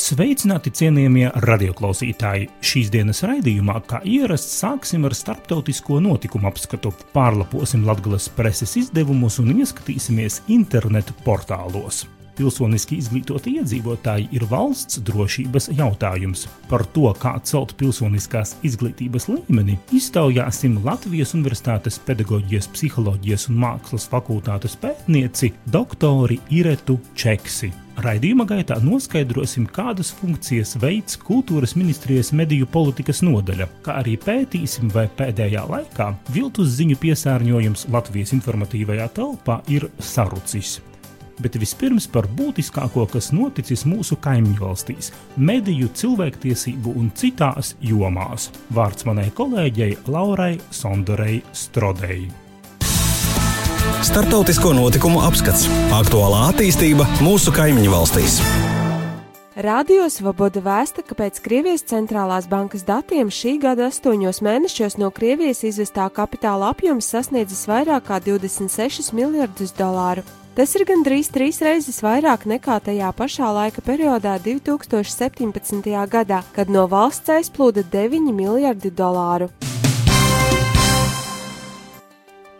Sveicināti cienījamie radioklausītāji! Šīs dienas raidījumā, kā ierasts, sāksim ar starptautisko notikumu apskatu, pārlaposim Latvijas preses izdevumus un ieskatīsimies internetu portālos. Pilsoniski izglītoti iedzīvotāji ir valsts drošības jautājums. Par to, kā celt pilsoniskās izglītības līmeni, iztaujāsim Latvijas Universitātes pedagoģijas, psiholoģijas un mākslas fakultātes pētnieci doktori Iretu Čeksi. Raidījuma gaitā noskaidrosim, kādas funkcijas veids kultūras ministrijas mediju politikas nodaļa, kā arī pētīsim, vai pēdējā laikā viltus ziņu piesārņojums Latvijas informatīvajā telpā ir sarucis. Bet vispirms par būtiskāko, kas noticis mūsu kaimiņu valstīs - mediju, cilvēktiesību un citās jomās. Vārds manai kolēģei Laurai Sondorei Strodei. Startautisko notikumu apskats - aktuālā attīstība mūsu kaimiņu valstīs. Radio Svoboda vēsta, ka pēc Krievijas centrālās bankas datiem šī gada astoņos mēnešos no Krievijas izvestā kapitāla apjoms sasniedzis vairāk kā 26 miljardus dolāru. Tas ir gandrīz trīs reizes vairāk nekā tajā pašā laika periodā 2017. gadā, kad no valsts aizplūda 9 miljardi dolāru.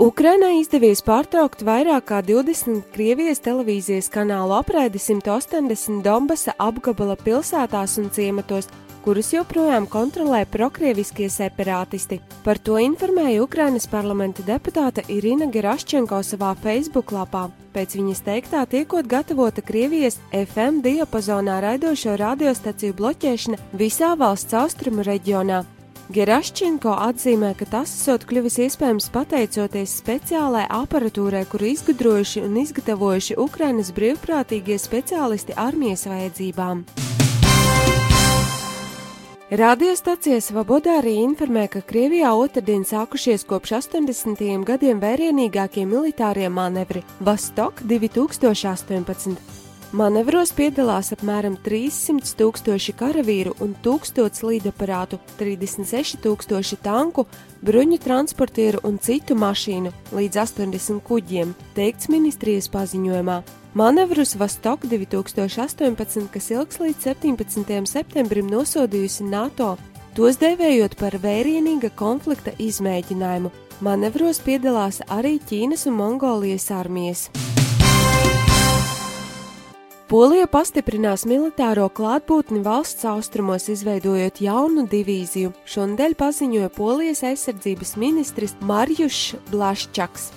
Ukrainai izdevies pārtraukt vairāk kā 20 Krievijas televīzijas kanālu apraidi 180 Donbasa apgabala pilsētās un ciematos, kurus joprojām kontrolē prokrieviskie separātisti. Par to informēja Ukrainas parlamenta deputāte Irina Geraščenko savā Facebook lapā. Pēc viņas teiktā tiekot gatavota Krievijas FM diapazonā raidošo radiostaciju bloķēšana visā valsts austrumu reģionā. Geraščenko atzīmē, ka tas esot kļuvis iespējams pateicoties speciālai aparatūrai, kuru izgudrojuši un izgatavojuši Ukrainas brīvprātīgie speciālisti armijas vajadzībām. Radiostacija Svabodā arī informē, ka Krievijā otrdien sākušies kopš 80. gadiem vērienīgākie militārie manevri Vastok 2018. Manevros piedalās apmēram 300 tūkstoši karavīru un 1000 līdaparātu, 36 tūkstoši tanku, bruņu transportieru un citu mašīnu, līdz 80 kuģiem, teikts ministrijas paziņojumā. Manevrus Vastok 2018, kas ilgs līdz 17. septembrim nosodījusi NATO, tos dēvējot par vērienīga konflikta izmēģinājumu. Manevros piedalās arī Ķīnas un Mongolijas armijas. Polija pastiprinās militāro klātbūtni valsts austrumos, izveidojot jaunu divīziju. Šonadēļ paziņoja Polijas aizsardzības ministrs Marjušs Blaščaks.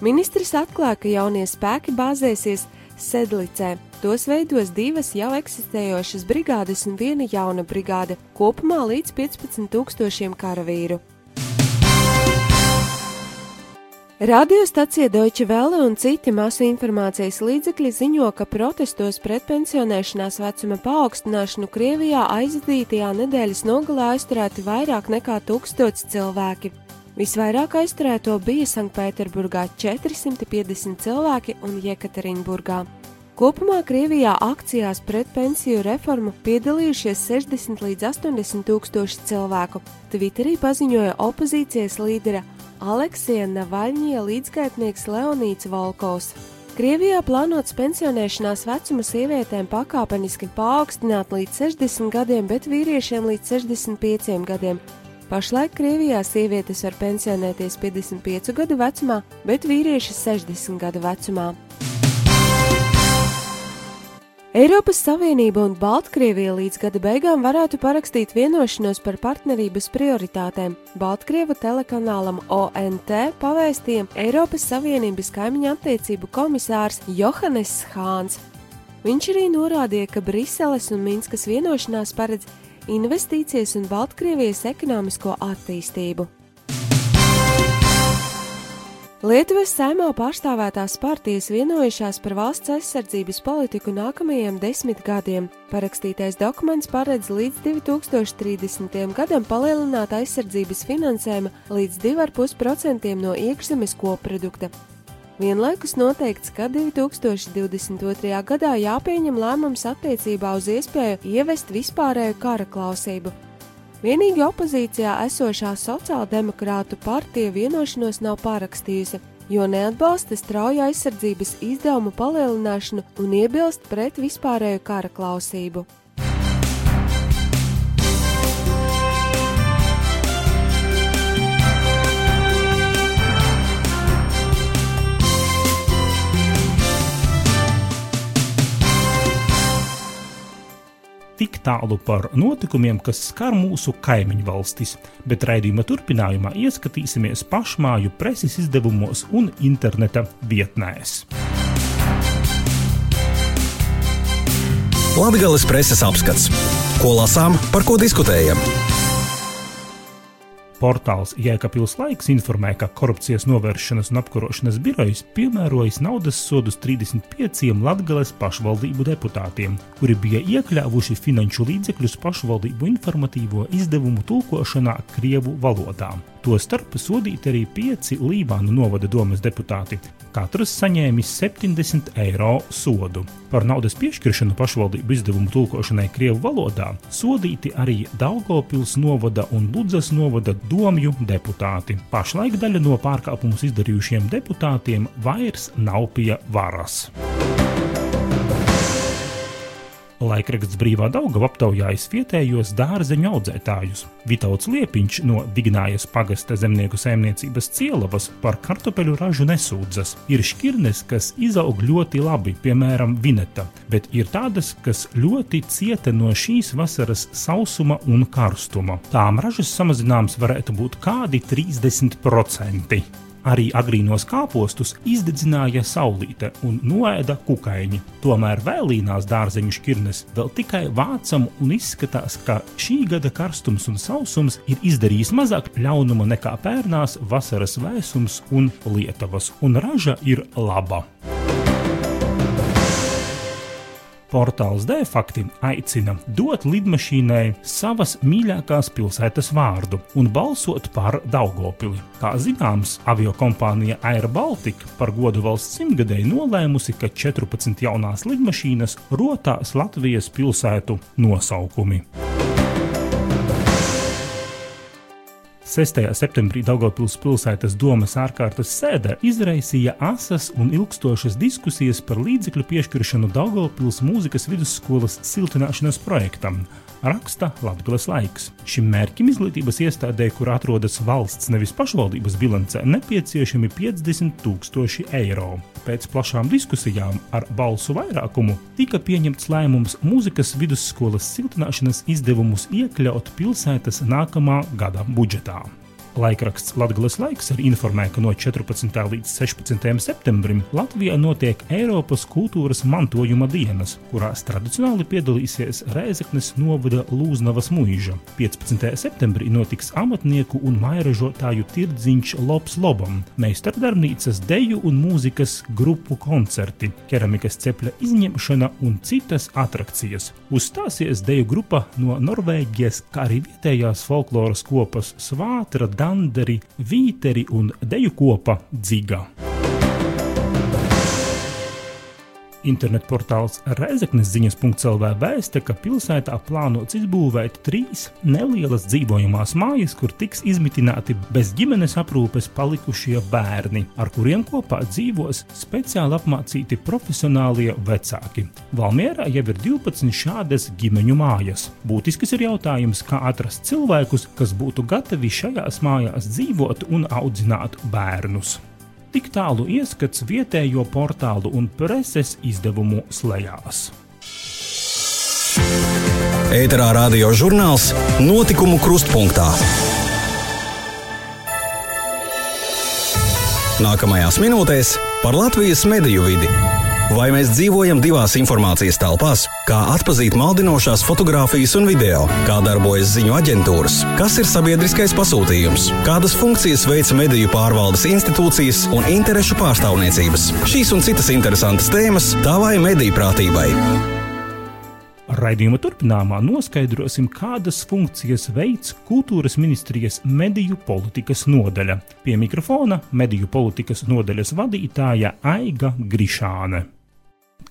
Ministrs atklāja, ka jaunie spēki bāzēsies Sedlicē. Tos veidos divas jau eksistējošas brigādes un viena jauna brigāde, kopumā līdz 15 tūkstošiem karavīru. Radiostacija Deutsche Welle un citi masu informācijas līdzekļi ziņo, ka protestos pret pensionēšanās vecuma paaugstināšanu Krievijā aizvadītajā nedēļas nogalē aizturēti vairāk nekā tūkstots cilvēki. Visvairāk aizturēto bija Sanktpēterburgā 450 cilvēki un Jekaterinburgā. Kopumā Krievijā akcijās pret pensiju reformu piedalījušies 60 līdz 80 tūkstoši cilvēku. Twitterī paziņoja opozīcijas līdera Aleksija Navaļņie līdzgaitnieks Leonīts Volkovs. Krievijā plānots pensionēšanās vecumu sievietēm pakāpeniski paaugstināt līdz 60 gadiem, bet vīriešiem līdz 65 gadiem. Pašlaik Krievijā sievietes var pensionēties 55 gadu vecumā, bet vīrieši 60 gadu vecumā. Eiropas Savienība un Baltkrievija līdz gada beigām varētu parakstīt vienošanos par partnerības prioritātēm. Baltkrievu telekanālam ONT pavēstīja Eiropas Savienības kaimiņu attiecību komisārs Johannes Hāns. Viņš arī norādīja, ka Briseles un Minskas vienošanās paredz investīcijas un Baltkrievijas ekonomisko attīstību. Lietuvas saimā pārstāvētās partijas vienojušās par valsts aizsardzības politiku nākamajiem desmit gadiem. Parakstītais dokuments paredz līdz 2030. gadam palielināt aizsardzības finansējumu līdz 2,5% no iekšzemes koprodukta. Vienlaikus noteikts, ka 2022. gadā jāpieņem lēmums attiecībā uz iespēju ievest vispārēju kara klausību. Vienīgi opozīcijā esošā sociāldemokrātu partija vienošanos nav parakstījusi, jo neatbalsta strauju aizsardzības izdevumu palielināšanu un iebilst pret vispārēju kara klausību. Tik tālu par notikumiem, kas skar mūsu kaimiņu valstis, bet raidījuma turpinājumā ieskatīsimies pašmāju preses izdevumos un interneta vietnēs. Latvijas preses apskats. Ko lasām, par ko diskutējam? Portāls Jēkabils laiks informē, ka korupcijas novēršanas un apkarošanas birojas piemērojas naudas sodus 35 Latvijas pašvaldību deputātiem, kuri bija iekļāvuši finanšu līdzekļus pašvaldību informatīvo izdevumu tulkošanā Krievu valodā. Tostarp sodīti arī pieci Lībānu novada domas deputāti, katrs saņēmis 70 eiro sodu. Par naudas piešķiršanu pašvaldību izdevumu tulkošanai Krievu valodā sodīti arī Daugopils novada un Ludzas novada domju deputāti. Pašlaik daļa no pārkāpumus izdarījušiem deputātiem vairs nav pie varas. Laikraksts brīvā Daugava aptaujājis vietējos dārzeņu audzētājus. Vitauts Liepiņš no Vignājas pagasta zemnieku saimniecības cielavas par kartupeļu ražu nesūdzas. Ir šķirnes, kas izaug ļoti labi, piemēram, vineta, bet ir tādas, kas ļoti cieta no šīs vasaras sausuma un karstuma. Tām ražas samazinājums varētu būt kādi 30%. Arī agrīnos kāpostus izdedzināja saulīte un noēda kukaiņi. Tomēr vēlīnās dārzeņu šķirnes vēl tikai vācam un izskatās, ka šī gada karstums un sausums ir izdarījis mazāk ļaunuma nekā pērnās vasaras vēsums un lietavas, un raža ir laba. Portāls D-fakti aicina dot lidmašīnai savas mīļākās pilsētas vārdu un balsot par Daugopili. Kā zināms, aviokompānija Air Baltica par godu valsts simtgadēju nolēmusi, ka 14 jaunās lidmašīnas rotās Latvijas pilsētu nosaukumi. 6. septembrī Daugopils pilsētas domas ārkārtas sēdē izraisīja asas un ilgstošas diskusijas par līdzekļu piešķiršanu Daugopils mūzikas vidusskolas siltināšanas projektam raksta Latvijas laiks. Šim mērķim izglītības iestādē, kur atrodas valsts nevis pašvaldības bilancē, nepieciešami 50 tūkstoši eiro. Pēc plašām diskusijām ar balsu vairākumu tika pieņemts lēmums mūzikas vidusskolas siltināšanas izdevumus iekļaut pilsētas nākamā gada budžetā. Laikraksts Latvijas laiks arī informē, ka no 14. līdz 16. septembrim Latvijā notiek Eiropas kultūras mantojuma dienas, kurās tradicionāli piedalīsies Rēzeknes novada Lūznavas mūža. 15. septembrī notiks amatnieku un mairažotāju tirdziņš Lops Lobam, meistardarbnīcas deju un mūzikas grupu koncerti, keramikas cepļa izņemšana un citas atrakcijas. Uzstāsies deju grupa no Norvēģijas, kā arī vietējās folkloras kopas Svātra danderi, vīteri un deju kopa dziga. Internetportāls Reizeknas ziņas.CLV vēsta, ka pilsētā plānots izbūvēt trīs nelielas dzīvojamās mājas, kur tiks izmitināti bez ģimenes aprūpes palikušie bērni, ar kuriem kopā dzīvos speciāli apmācīti profesionālie vecāki. Valmierā jau ir 12 šādas ģimeņu mājas. Būtisks ir jautājums, kā atrast cilvēkus, kas būtu gatavi šajās mājās dzīvot un audzināt bērnus. Tik tālu ieskats vietējo portālu un preses izdevumu slēgās. Ēterā radio žurnāls Notikumu krustpunktā. Nākamajās minūtēs par Latvijas mediju vidi. Vai mēs dzīvojam divās informācijas telpās? Kā atzīt maldinošās fotogrāfijas un video? Kā darbojas ziņu aģentūras? Kas ir sabiedriskais pasūtījums? Kādas funkcijas veica mediju pārvaldes institūcijas un interešu pārstāvniecības? Šīs un citas interesantas tēmas tavai mediju prātībai. Raidījuma turpinājumā noskaidrosim, kādas funkcijas veids Kultūras ministrijas mediju politikas nodaļa. Pie mikrofona mediju politikas nodaļas vadītāja Aiga Grišāne.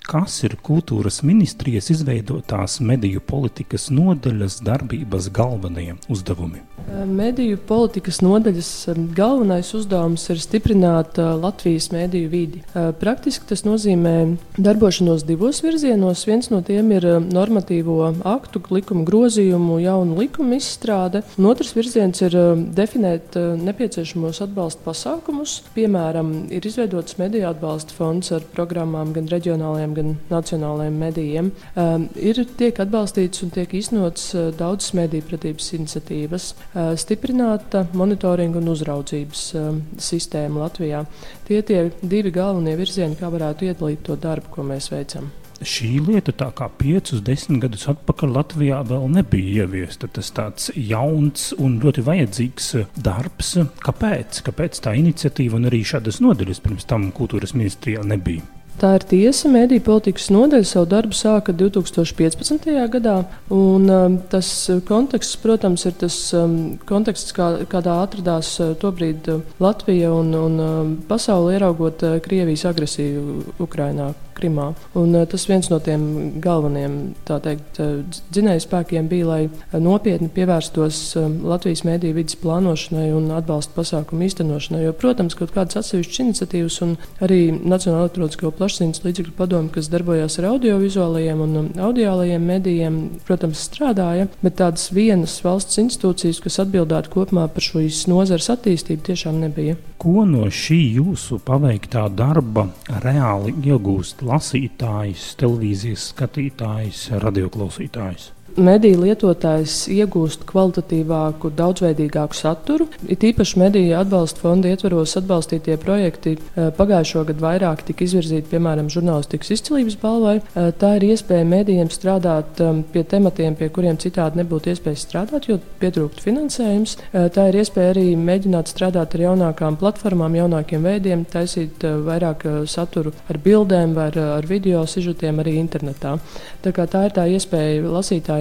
Kas ir kultūras ministrijas izveidotās mediju politikas nodaļas darbības galvenie uzdevumi? Mediju politikas nodaļas galvenais uzdevums ir stiprināt Latvijas mediju vidi. Praktiski tas nozīmē darbošanos divos virzienos. Viens no tiem ir normatīvo aktu, likuma grozījumu, jaunu likumu izstrāde, un otrs virziens ir definēt nepieciešamos atbalsta pasākumus. Piemēram, ir izveidots mediju atbalsta fonds ar programmām gan reģionālajiem, gan nacionālajiem medijiem. Um, ir tiek atbalstīts un tiek iznots uh, daudzas mediju pratības iniciatīvas, uh, stiprināta monitoringa un uzraudzības um, sistēma Latvijā. Tie tie divi galvenie virzieni, kā varētu iedalīt to darbu, ko mēs veicam šī lieta, tā kā piecus, desmit gadus atpakaļ Latvijā vēl nebija ieviesta. Tas tāds jauns un ļoti vajadzīgs darbs. Kāpēc? Kāpēc tā iniciatīva un arī šādas nodaļas pirms tam kultūras ministrijā nebija? Tā ir tiesa. Mēdīņu politikas nodaļa savu darbu sāka 2015. gadā. Un, um, tas konteksts, protams, ir tas um, konteksts, kā, kādā atradās uh, tobrīd uh, Latvija un, un um, pasauli ieraugot uh, Krievijas agresiju Ukrainā. Krimā. Un, uh, tas viens no tiem galvenajiem teikt, uh, dzinēju spēkiem bija, lai uh, nopietni pievērstos Latvijas mēdīju vidas plānošanai un atbalsta pasākumu īstenošanai. Jo, protams, kaut kādas atsevišķas iniciatīvas un arī Nacionāla elektronisko plašsaziņas līdzekļu padomu, kas darbojās ar audiovizuālajiem un um, audiālajiem medijiem, protams, strādāja, bet tādas vienas valsts institūcijas, kas atbildētu kopumā par šīs nozares attīstību, tiešām nebija. Ko no šī jūsu paveiktā darba reāli iegūst lasītājs, televīzijas skatītājs, radioklausītājs? Mediju lietotājs iegūst kvalitatīvāku, daudzveidīgāku saturu. It īpaši mediju atbalsta fonda ietvaros atbalstītie projekti eh, pagājušo gadu vairāk tika izvirzīti, piemēram, žurnālistikas izcilības balvai. Eh, tā ir iespēja medijiem strādāt um, pie tematiem, pie kuriem citādi nebūtu iespējas strādāt, jo pietrūkst finansējums. Eh, tā ir iespēja arī mēģināt strādāt ar jaunākām platformām, jaunākiem veidiem, taisīt vairāk saturu ar bildēm vai ar, ar video sižetiem arī internetā. Tā, tā ir tā iespēja lasītājiem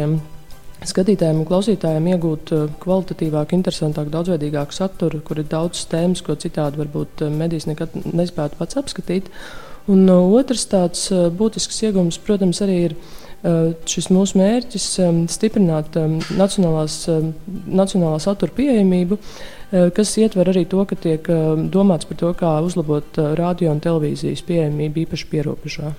skatītājiem un klausītājiem iegūt uh, kvalitatīvāku, interesantāku, daudzveidīgāku saturu, kur ir daudz tēmas, ko citādi varbūt uh, medijas nekad nespētu pats apskatīt. Un uh, otrs tāds būtisks iegūms, protams, arī ir šis mūsu mērķis stiprināt nacionālās, nacionālā satura pieejamību, kas ietver arī to, ka tiek domāts par to, kā uzlabot radio un televīzijas pieejamību īpaši pierobežā.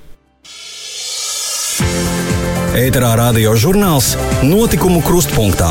Ēterā radio žurnāls Notikumu krustpunktā.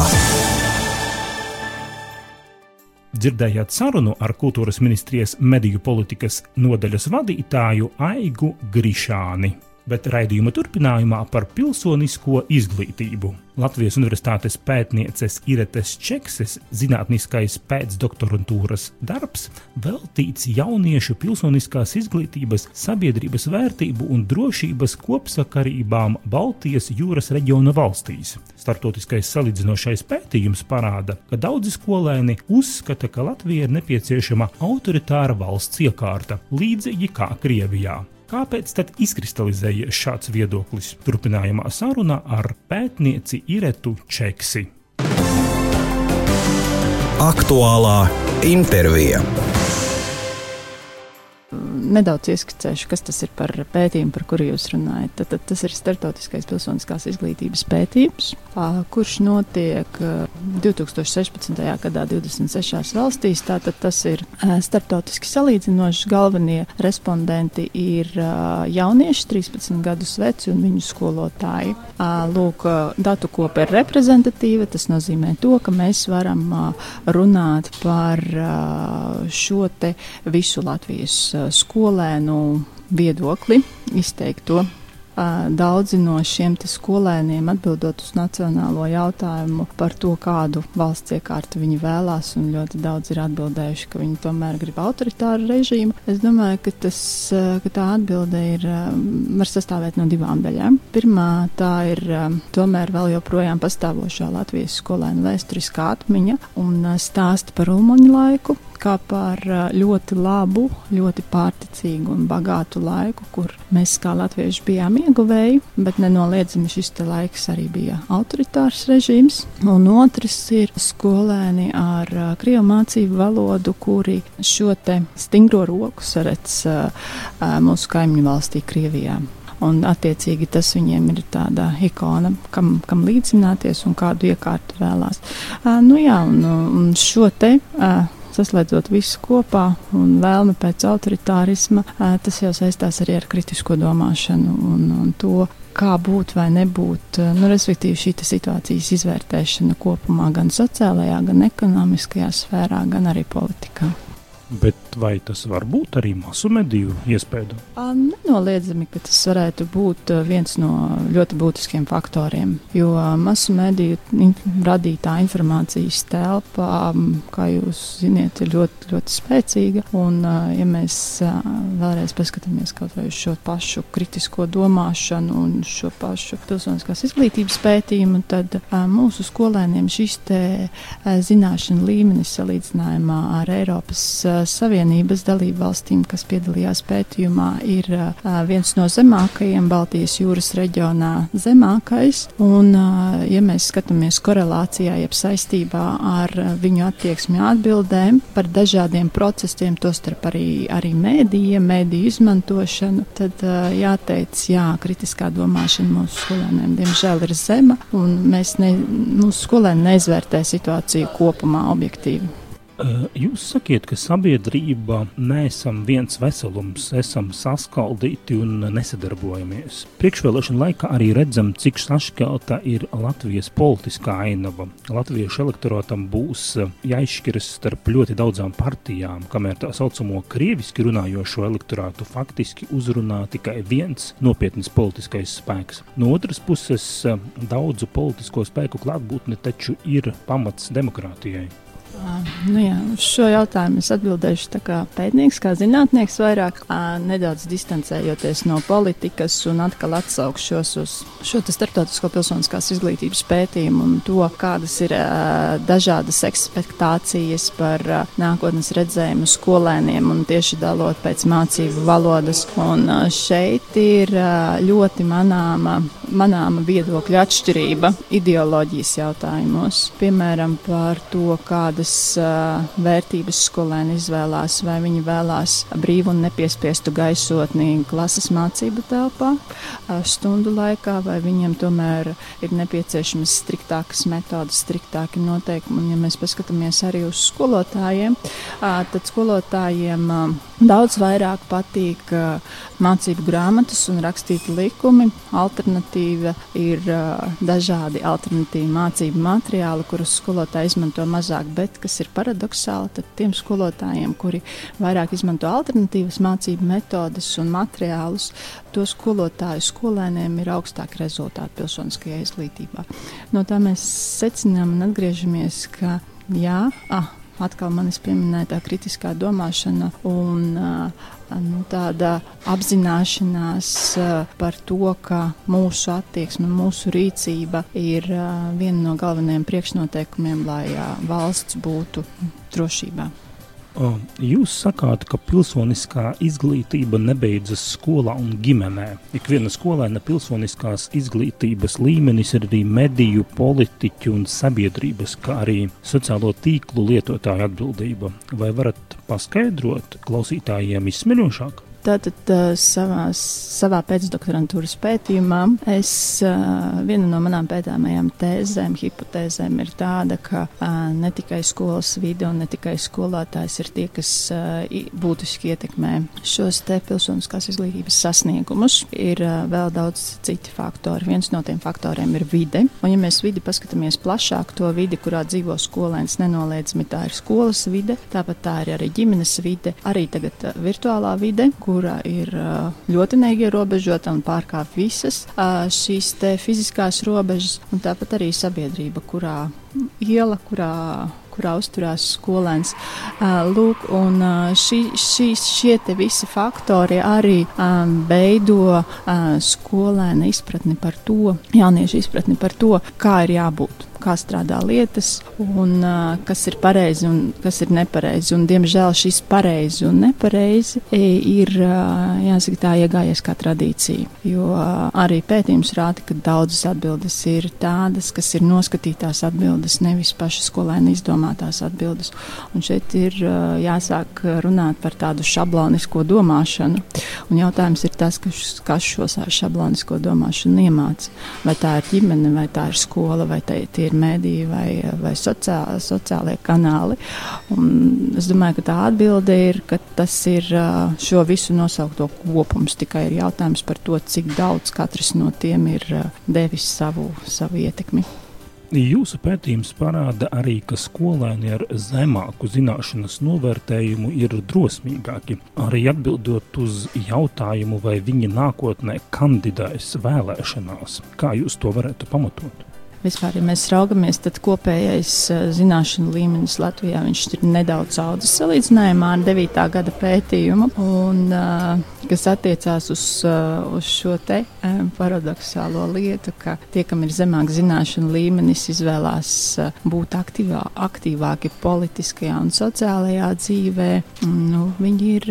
Dzirdējāt sarunu ar kultūras ministrijas mediju politikas nodaļas vadītāju Aigu Grišāni bet raidījuma turpinājumā par pilsonisko izglītību. Latvijas Universitātes pētnieces Iretes Čekses zinātniskais pēcdoktorantūras darbs veltīts jauniešu pilsoniskās izglītības, sabiedrības vērtību un drošības kopsakarībām Baltijas jūras reģiona valstīs. Startautiskais salīdzinošais pētījums parāda, ka daudzi skolēni uzskata, ka Latvija ir nepieciešama autoritāra valsts iekārta, līdzīgi kā Krievijā. Kāpēc tad izkristalizējies šāds viedoklis? Turpinājumā saruna ar pētnieci Iretu Čeksi. Aktuālā intervija nedaudz ieskicēšu, kas tas ir par pētījumu, par kuru jūs runājat. Tad, tad tas ir startautiskais pilsoniskās izglītības pētījums, kurš notiek 2016. gadā 26 valstīs. Tātad tas ir startautiski salīdzinošs. Galvenie respondenti ir jaunieši, 13 gadus veci un viņu skolotāji. Lūk, datu kopa ir reprezentatīva. Tas nozīmē to, ka mēs varam runāt par šo te visu Latvijas skolu skolēnu viedokli, izteikt to. Daudzi no šiem skolēniem atbildot uz nacionālo jautājumu par to, kādu valsts iekārtu viņi vēlās, un ļoti daudz ir atbildējuši, ka viņi tomēr grib autoritāru režīmu. Es domāju, ka, tas, ka tā atbilde ir, var sastāvēt no divām daļām. Pirmā tā ir tomēr vēl joprojām pastāvošā Latvijas skolēnu vēsturiskā atmiņa un stāsta par ulmaņu laiku, kā par ļoti labu, ļoti pārticīgu un bagātu laiku, kur mēs kā latvieši bijām ieguvēji, bet nenoliedzami šis laiks arī bija autoritārs režīms. Un otrs ir skolēni ar krievu mācību valodu, kuri šo te stingro roku saredz mūsu kaimiņu valstī Krievijā. Un, attiecīgi, tas viņiem ir tāda ikona, kam, kam līdzināties un kādu iekārtu vēlās. Uh, nu, jā, un, un šo te. Uh, saslēdzot visu kopā un vēlme pēc autoritārisma, tas jau saistās arī ar kritisko domāšanu un, un to, kā būt vai nebūt, nu, respektīvi šī situācijas izvērtēšana kopumā gan sociālajā, gan ekonomiskajā sfērā, gan arī politikā. Bet vai tas var būt arī masu mediju iespēja? Nenoliedzami, ka tas varētu būt viens no ļoti būtiskiem faktoriem, jo masu mediju radītā informācijas telpa, kā jūs ziniet, ir ļoti, ļoti spēcīga. Un, ja mēs vēlreiz paskatāmies kaut vai uz šo pašu kritisko domāšanu un šo pašu pilsoniskās izglītības pētījumu, tad mūsu skolēniem šis te zināšanu līmenis salīdzinājumā ar Eiropas Savienības dalību valstīm, kas piedalījās pētījumā, ir viens no zemākajiem Baltijas jūras reģionā - zemākais. Un, ja mēs skatāmies korelācijā, jeb saistībā ar viņu attieksmi atbildēm par dažādiem procesiem, tostarp arī, arī mēdījiem, mēdīju izmantošanu, tad jāteic, jā, kritiskā domāšana mūsu skolēniem diemžēl ir zema, un mēs ne, mūsu skolēni neizvērtē situāciju kopumā objektīvi. Jūs sakiet, ka sabiedrība neesam viens veselums, esam saskaldīti un nesadarbojamies. Priekšvēlēšana laikā arī redzam, cik sašķelta ir Latvijas politiskā ainava. Latviešu elektorātam būs jāizšķiras starp ļoti daudzām partijām, kamēr tā saucamo krieviski runājošo elektorātu faktiski uzrunā tikai viens nopietns politiskais spēks. No otras puses, daudzu politisko spēku klātbūtne taču ir pamats demokrātijai. Nu jā, uz šo jautājumu es atbildēšu kā pētnieks, kā zinātnieks, vairāk nedaudz distancējoties no politikas un atkal atsaukšos uz šo starptautisko pilsoniskās izglītības pētījumu un to, kādas ir dažādas ekspektācijas par nākotnes redzējumu skolēniem un tieši dalot pēc mācību valodas. Un šeit ir ļoti manāma, manāma viedokļa atšķirība ideoloģijas jautājumos, piemēram, par to, kādas vērtības skolēni izvēlās, vai viņi vēlās brīvu un nepiespiestu gaisotni klases mācību telpā stundu laikā, vai viņiem tomēr ir nepieciešamas striktākas metodas, striktāki noteikumi. Un, ja mēs paskatāmies arī uz skolotājiem, tad skolotājiem daudz vairāk patīk mācību grāmatas un rakstīti likumi. Alternatīva ir dažādi alternatīvi mācību materiāli, kurus skolotāji izmanto mazāk, bet kas ir paradoxāli, tad tiem skolotājiem, kuri vairāk izmanto alternatīvas mācību metodes un materiālus, to skolotāju skolēniem ir augstāki rezultāti pilsoniskajā izglītībā. No tā mēs secinām un atgriežamies, ka jā, ah, atkal manis pieminētā kritiskā domāšana un nu, tāda apzināšanās par to, ka mūsu attieksme, mūsu rīcība ir viena no galvenajiem priekšnoteikumiem, lai valsts būtu drošībā. Jūs sakāt, ka pilsoniskā izglītība nebeidzas skolā un ģimenē. Ikviena skolēna pilsoniskās izglītības līmenis ir arī mediju, politiķu un sabiedrības, kā arī sociālo tīklu lietotāju atbildība. Vai varat paskaidrot klausītājiem izsmeļošāk? Tātad savās, savā pēcdoktorantūras pētījumā es, viena no manām pētāmajām tēzēm, hipotēzēm ir tāda, ka ne tikai skolas vide un ne tikai skolotājs ir tie, kas būtiski ietekmē šos te pilsoniskās izglītības sasniegumus. Ir vēl daudz citi faktori. Viens no tiem faktoriem ir vide. Un, ja mēs vidi paskatāmies plašāk, to vidi, kurā dzīvo skolēns, nenoliedzami tā ir skolas vide, tāpat tā ir arī ģimenes vide, arī tagad virtuālā vide, kur kura ir ļoti neierobežota un pārkāp visas šīs fiziskās robežas, un tāpat arī sabiedrība, kurā iela, kurā kurā uzturās skolēns. Lūk, un šī, šī, šie te visi faktori arī veido skolēna izpratni par to, jauniešu izpratni par to, kā ir jābūt kā strādā lietas un uh, kas ir pareizi un kas ir nepareizi. Un, diemžēl šis pareizi un nepareizi ir, uh, jāsaka, tā iegājies kā tradīcija. Jo uh, arī pētījums rāda, ka daudzas atbildes ir tādas, kas ir noskatītās atbildes, nevis paša skolēna izdomātās atbildes. Un šeit ir uh, jāsāk runāt par tādu šablonisko domāšanu. Un jautājums ir tas, kas, kas šo šablonisko domāšanu iemāca. Vai tā ir ģimene, vai tā ir skola, vai tie ir mēdīji, vai, vai sociāli, sociālie kanāli. Un es domāju, ka tā atbilde ir, ka tas ir šo visu nosaukto kopums. Tikai ir jautājums par to, cik daudz katrs no tiem ir devis savu, savu ietekmi. Jūsu pētījums parāda arī, ka skolēni ar zemāku zināšanas novērtējumu ir drosmīgāki. Arī atbildot uz jautājumu, vai viņi nākotnē kandidēs vēlēšanās, kā jūs to varētu pamatot? Vispār, ja mēs raugamies, tad kopējais zināšanu līmenis Latvijā ir nedaudz audzis salīdzinājumā ar 9. gada pētījumu, un, kas attiecās uz, uz šo te paradoxālo lietu, ka tie, kam ir zemāks zināšanu līmenis, izvēlās būt aktīvā, aktīvāki politiskajā un sociālajā dzīvē. Nu, viņi ir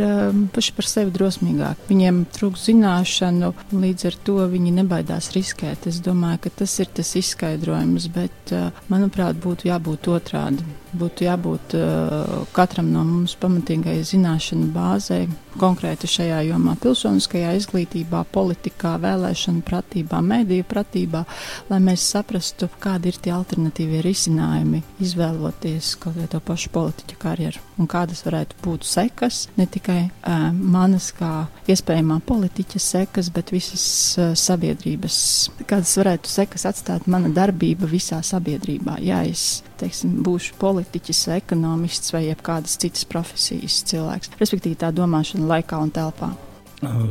paši par sevi drosmīgāki. Viņiem trūkst zināšanu, līdz ar to viņi nebaidās riskēt. Es domāju, ka tas ir tas izskaidrojums izskaidrojumus, bet, eh, manuprāt, būtu jābūt otrādi. Būtu jābūt uh, katram no mums pamatīgai zināšanu bāzei, konkrēti šajā jomā, pilsoniskajā izglītībā, politikā, vēlēšanu pratībā, mediju pratībā, lai mēs saprastu, kādi ir tie alternatīvie risinājumi, izvēloties kaut kādu pašu politiķu karjeru un kādas varētu būt sekas, ne tikai uh, manas kā iespējamā politiķa sekas, bet visas uh, sabiedrības, kādas varētu sekas atstāt mana darbība visā sabiedrībā. Ja es, teiksim, būšu politiķis, ekonomists vai kādas citas profesijas cilvēks. Respektīvi, tā domāšana laikā un telpā.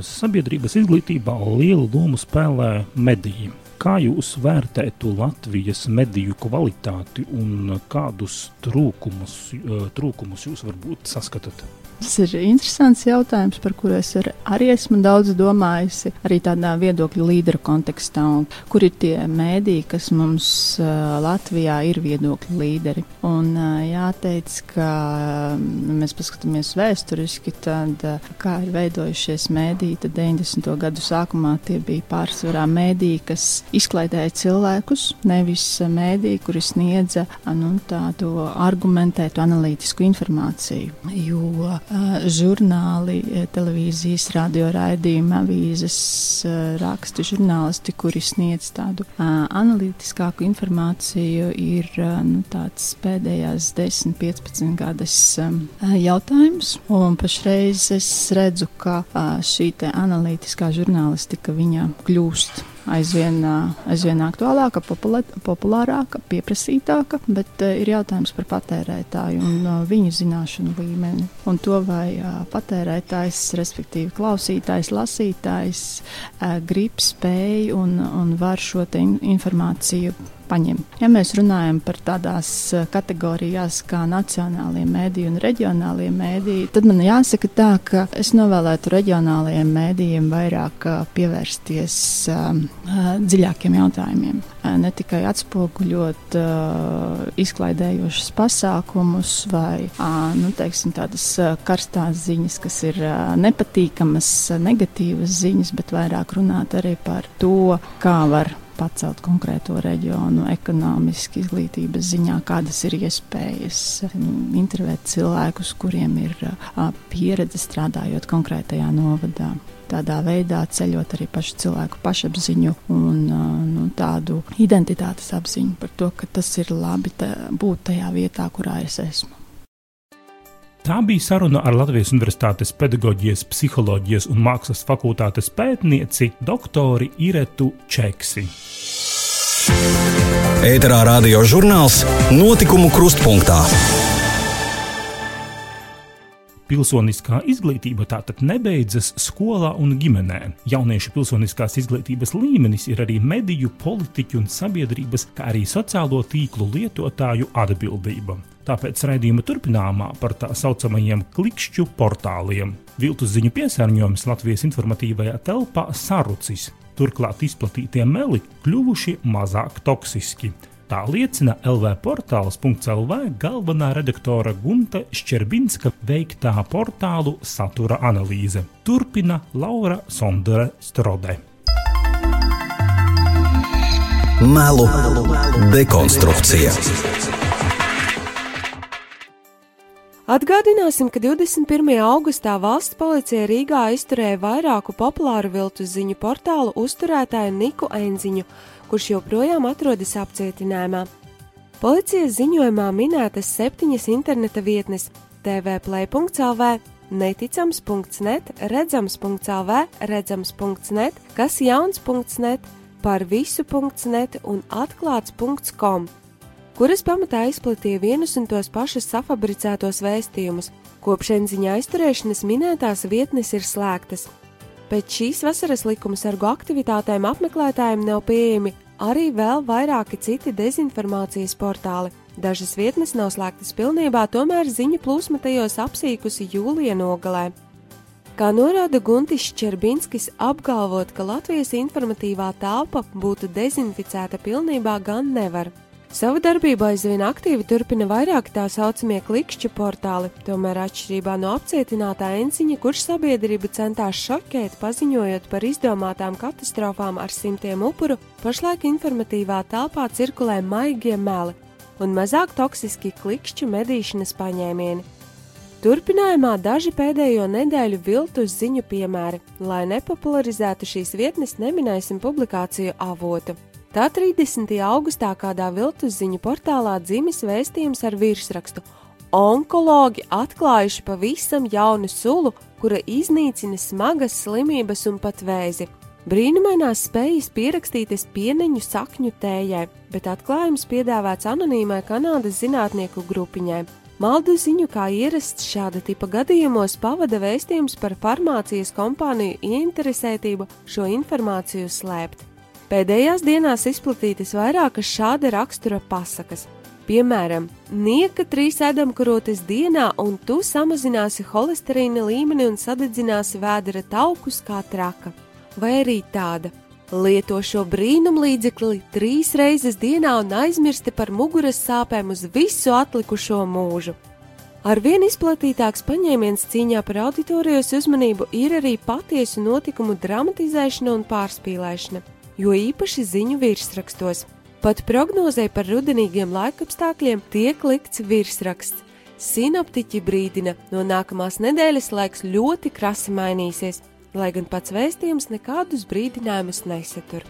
Sabiedrības izglītībā lielu lomu spēlē mediji. Kā jūs vērtētu Latvijas mediju kvalitāti un kādus trūkumus, trūkumus jūs varbūt saskatāt? Tas ir interesants jautājums, par kuru es ar, arī esmu daudz domājusi, arī tādā viedokļu līderu kontekstā, un kur ir tie mēdī, kas mums uh, Latvijā ir viedokļu līderi. Un uh, jāteic, ka uh, mēs paskatāmies vēsturiski, tad uh, kā ir veidojušies mēdī, tad 90. gadu sākumā tie bija pārsvarā mēdī, kas izklaidēja cilvēkus, nevis mēdī, kuri sniedza nu, tādu argumentētu analītisku informāciju. Jo žurnāli, televīzijas, radio raidījumi, avīzes, raksti, žurnālisti, kuri sniedz tādu analītiskāku informāciju, ir nu, tāds pēdējās 10, 15 gadas jautājums. Un pašreiz es redzu, ka šī analītiskā žurnālistika viņa kļūst aizvien, aizvien aktuālāka, populārāka, pieprasītāka, bet ir jautājums par patērētāju un viņu zināšanu līmeni. Un to, vai patērētājs, respektīvi klausītājs, lasītājs, grib, spēj un, un var šo informāciju paņem. Ja mēs runājam par tādās eh, kategorijās kā nacionālie mēdīji un reģionālie mēdīji, tad man jāsaka tā, ka es novēlētu reģionālajiem mēdījiem vairāk eh, pievērsties uh, dziļākiem jautājumiem. Uh, ne tikai atspoguļot uh, izklaidējošus pasākumus vai uh, nu, teiksim, tādas karstās ziņas, kas ir nepatīkamas, negatīvas ziņas, bet vairāk runāt arī par to, kā var pacelt konkrēto reģionu ekonomiski, izglītības ziņā, kādas ir iespējas intervēt cilvēkus, kuriem ir pieredze strādājot konkrētajā novadā. Tādā veidā ceļot arī pašu cilvēku pašapziņu un nu, tādu identitātes apziņu par to, ka tas ir labi tā, būt tajā vietā, kurā es esmu. Tā bija saruna ar Latvijas Universitātes pedagoģijas, psiholoģijas un mākslas fakultātes pētnieci doktori Iretu Čeksi. Ēterā radio žurnāls Notikumu krustpunktā. Pilsoniskā izglītība tātad nebeidzas skolā un ģimenē. Jauniešu pilsoniskās izglītības līmenis ir arī mediju, politiķu un sabiedrības, kā arī sociālo tīklu lietotāju atbildība. Tāpēc raidījuma turpinājumā par tā saucamajiem klikšķu portāliem. Viltus ziņu piesārņojums Latvijas informatīvajā telpā sarucis, turklāt izplatītie meli kļuvuši mazāk toksiski. Tā liecina LV portāls.lv galvenā redaktora Gunta Šķerbinska veiktā portālu satura analīze. Turpina Laura Sondere Strode. Melu dekonstrukcija. Atgādināsim, ka 21. augustā valsts policija Rīgā izturēja vairāku populāru viltu ziņu portālu uzturētāju Niku Enziņu, kurš joprojām atrodas apcietinājumā. Policijas ziņojumā minētas septiņas interneta vietnes - tvplay.lv, neticams.net, redzams.lv, redzams.net, kas jauns.net, par visu.net un atklāts.com kuras pamatā izplatīja vienus un tos pašus safabricētos vēstījumus. Kopš enziņa aizturēšanas minētās vietnes ir slēgtas. Pēc šīs vasaras likuma sargu aktivitātēm apmeklētājiem nav pieejami arī vēl vairāki citi dezinformācijas portāli. Dažas vietnes nav slēgtas pilnībā, tomēr ziņu plūsma tajos apsīkusi jūlija nogalē. Kā norāda Guntis Čerbinskis, apgalvot, ka Latvijas informatīvā telpa būtu dezinficēta pilnībā, gan nevar. Savu darbību aizvien aktīvi turpina vairāki tā saucamie klikšķu portāli, tomēr atšķirībā no apcietinātā enciņa, kurš sabiedrību centās šokēt, paziņojot par izdomātām katastrofām ar simtiem upuru, pašlaik informatīvā telpā cirkulē maigie meli un mazāk toksiski klikšķu medīšanas paņēmieni. Turpinājumā daži pēdējo nedēļu viltus ziņu piemēri, lai nepopularizētu šīs vietnes, neminēsim publikāciju avotu. Tā 30. augustā kādā viltus ziņu portālā dzimis vēstījums ar virsrakstu: Onkologi atklājuši pavisam jaunu sulu, kura iznīcina smagas slimības un pat vēzi. Brīnumainās spējas pierakstītas pieneņu sakņu tējai, bet atklājums piedāvāts anonīmai Kanādas zinātnieku grupiņai. Maldu ziņu, kā ierasts šāda tipa gadījumos, pavada vēstījums par farmācijas kompāniju ieinteresētību šo informāciju slēpt. Pēdējās dienās izplatītas vairākas šāda rakstura pasakas. Piemēram, nieka trīs ēdamkarotes dienā, un tu samazināsi holesterīna līmeni un sadedzināsi vēdera taukus kā traka. Vai arī tāda: lieto šo brīnumlīdzekli trīs reizes dienā un aizmirsti par muguras sāpēm uz visu atlikušo mūžu. Arvien izplatītāks paņēmiens cīņā par auditorijas uzmanību ir arī patiesu notikumu dramatizēšana un pārspīlēšana jo īpaši ziņu virsrakstos. Pat prognozē par rudenīgiem laikapstākļiem tiek likts virsraksts. Sinoptiķi brīdina, no nākamās nedēļas laiks ļoti krasi mainīsies, lai gan pats vēstījums nekādus brīdinājumus nesatur.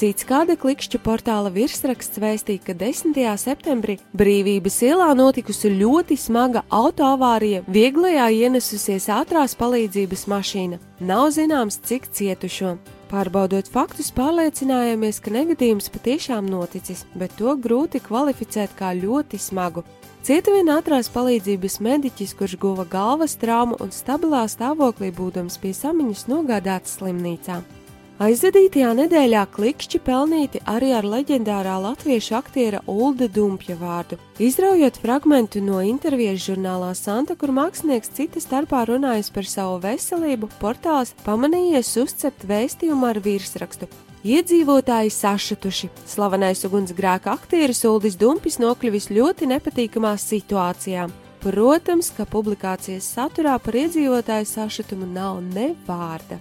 Cits kāda klikšķu portāla virsraksts vēstīja, ka 10. septembrī Brīvības ielā notikusi ļoti smaga autoavārija, vieglajā ienesusies ātrās palīdzības mašīna. Nav zināms, cik cietušo. Pārbaudot faktus, pārliecinājāmies, ka negadījums patiešām noticis, bet to grūti kvalificēt kā ļoti smagu. Cieta vien ātrās palīdzības mediķis, kurš guva galvas traumu un stabilā stāvoklī būdams pie samiņas nogādāts slimnīcā. Aizvadītajā nedēļā klikšķi pelnīti arī ar leģendārā latviešu aktiera Ulda Dumpja vārdu. Izraujot fragmentu no intervijas žurnālā Santa, kur mākslinieks cita starpā runājis par savu veselību, portāls pamanījies uzcept vēstījumu ar virsrakstu. Iedzīvotāji sašutuši. Slavenais ugunsgrēka aktieris Uldis Dumpis nokļuvis ļoti nepatīkamā situācijā. Protams, ka publikācijas saturā par iedzīvotāju sašutumu nav ne vārda.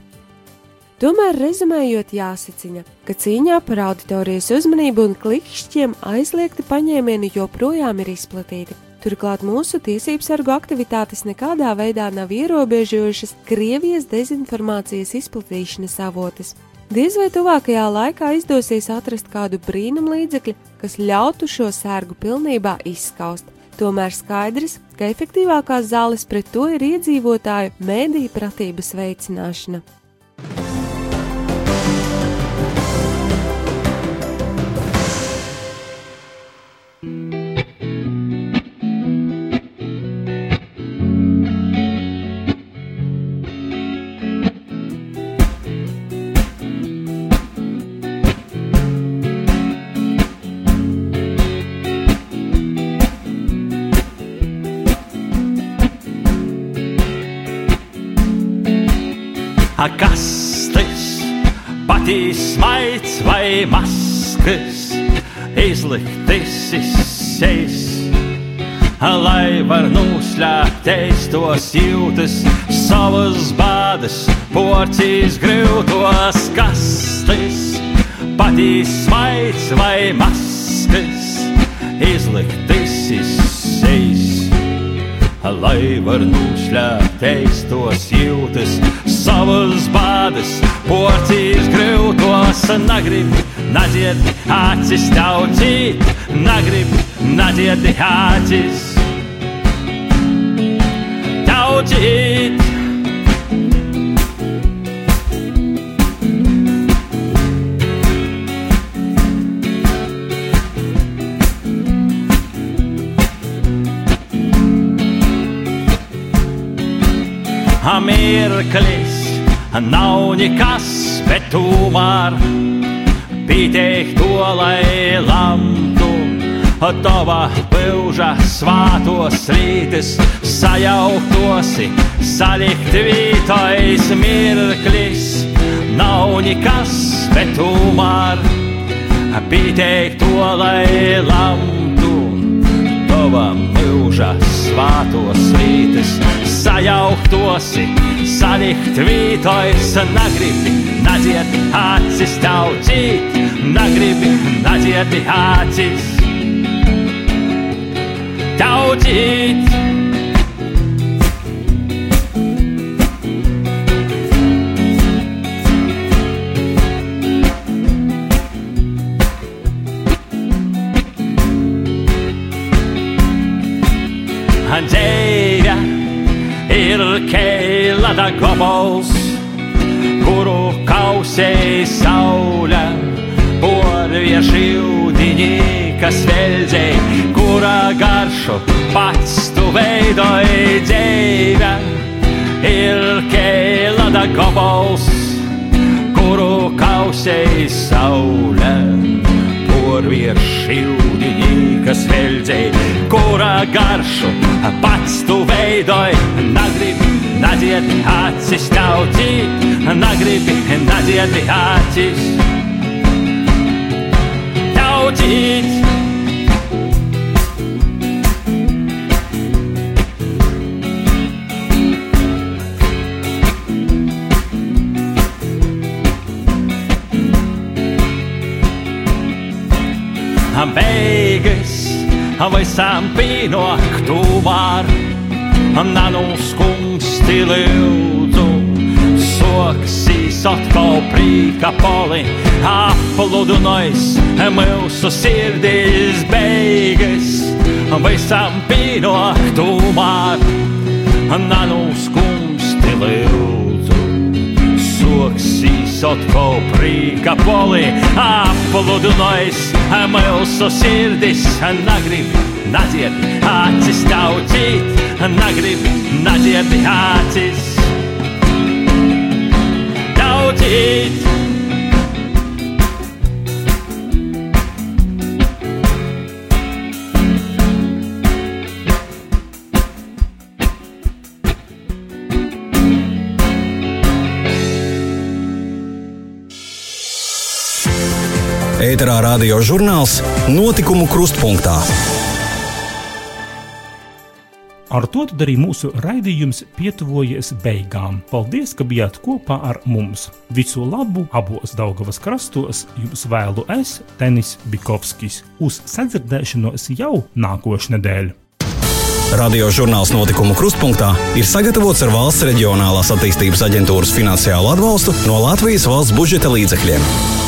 Tomēr, rezumējot, jāsacina, ka cīņā par auditorijas uzmanību un klikšķiem aizliegti paņēmieni joprojām ir izplatīti. Turklāt mūsu tiesību sargu aktivitātes nekādā veidā nav ierobežojušas Krievijas dezinformācijas izplatīšanas avotis. Diez vai tuvākajā laikā izdosies atrast kādu brīnumu līdzekli, kas ļautu šo sērgu pilnībā izskaust. Tomēr skaidrs, ka efektīvākās zāles pret to ir iedzīvotāju mēdīju pratības veicināšana. Maigs vai maskas, izliktis izseis, lai var noslēgties tos jūtas, savas bādas, porcijas grūtos kastes, patīs smaids vai maskas, izliktis izseis lai var noslēpties tos jūtas, savas bādas, porcijas grūtos, nagrib, nadzied, acis taucīt, nagrib, nadzied, acis taucīt. Mirklis nav nekas, bet tomēr pieteikt to, lai lamtu. Tava pilža svātos rītis sajauktosi, salikt vītojas mirklis nav nekas, bet tomēr pieteikt to, lai lamtu. Tava pilža svātos rītis sajauktosi, salikt vītojas, nagribi, nadziet acis taucīt, nagribi, nadziet acis taucīt. Dzīve ir keilata gobals, kuru kausēja saulē, porvieši ūdiņi, kas veldzēja, kura garšu pats tu veidoji dzīve. Ir keilata gobals, kuru kausēja saulē, porvieši ūdiņi, kas veldzēja, kura garšu pats tu veidoji, nagribi, nadzied acis taucīt, nagribi, nadzied acis taucīt. Beigas visam pienāktu var, nanu skumsti lūdzu, soksīs atkal prīka poli, apludinājis mūsu sirdīs beigas, visam pienāktu var, nanu skumsti lūdzu, soksīs atkal prīka poli, apludinājis mūsu sirdis, nagrib, nadzied, acis taucīt, nagrib, nadzied, acis taucīt. Ēterā radio žurnāls Notikumu krustpunktā. Ar to arī mūsu raidījums pietuvojas beigām. Paldies, ka bijāt kopā ar mums. Visu labu abos Daugavas krastos jums vēlu es, Tenis Bikovskis, uz sadzirdēšanos jau nākošu nedēļu. Radio žurnāls notikumu krustpunktā ir sagatavots ar valsts reģionālās attīstības aģentūras finansiālu atbalstu no Latvijas valsts budžeta līdzekļiem.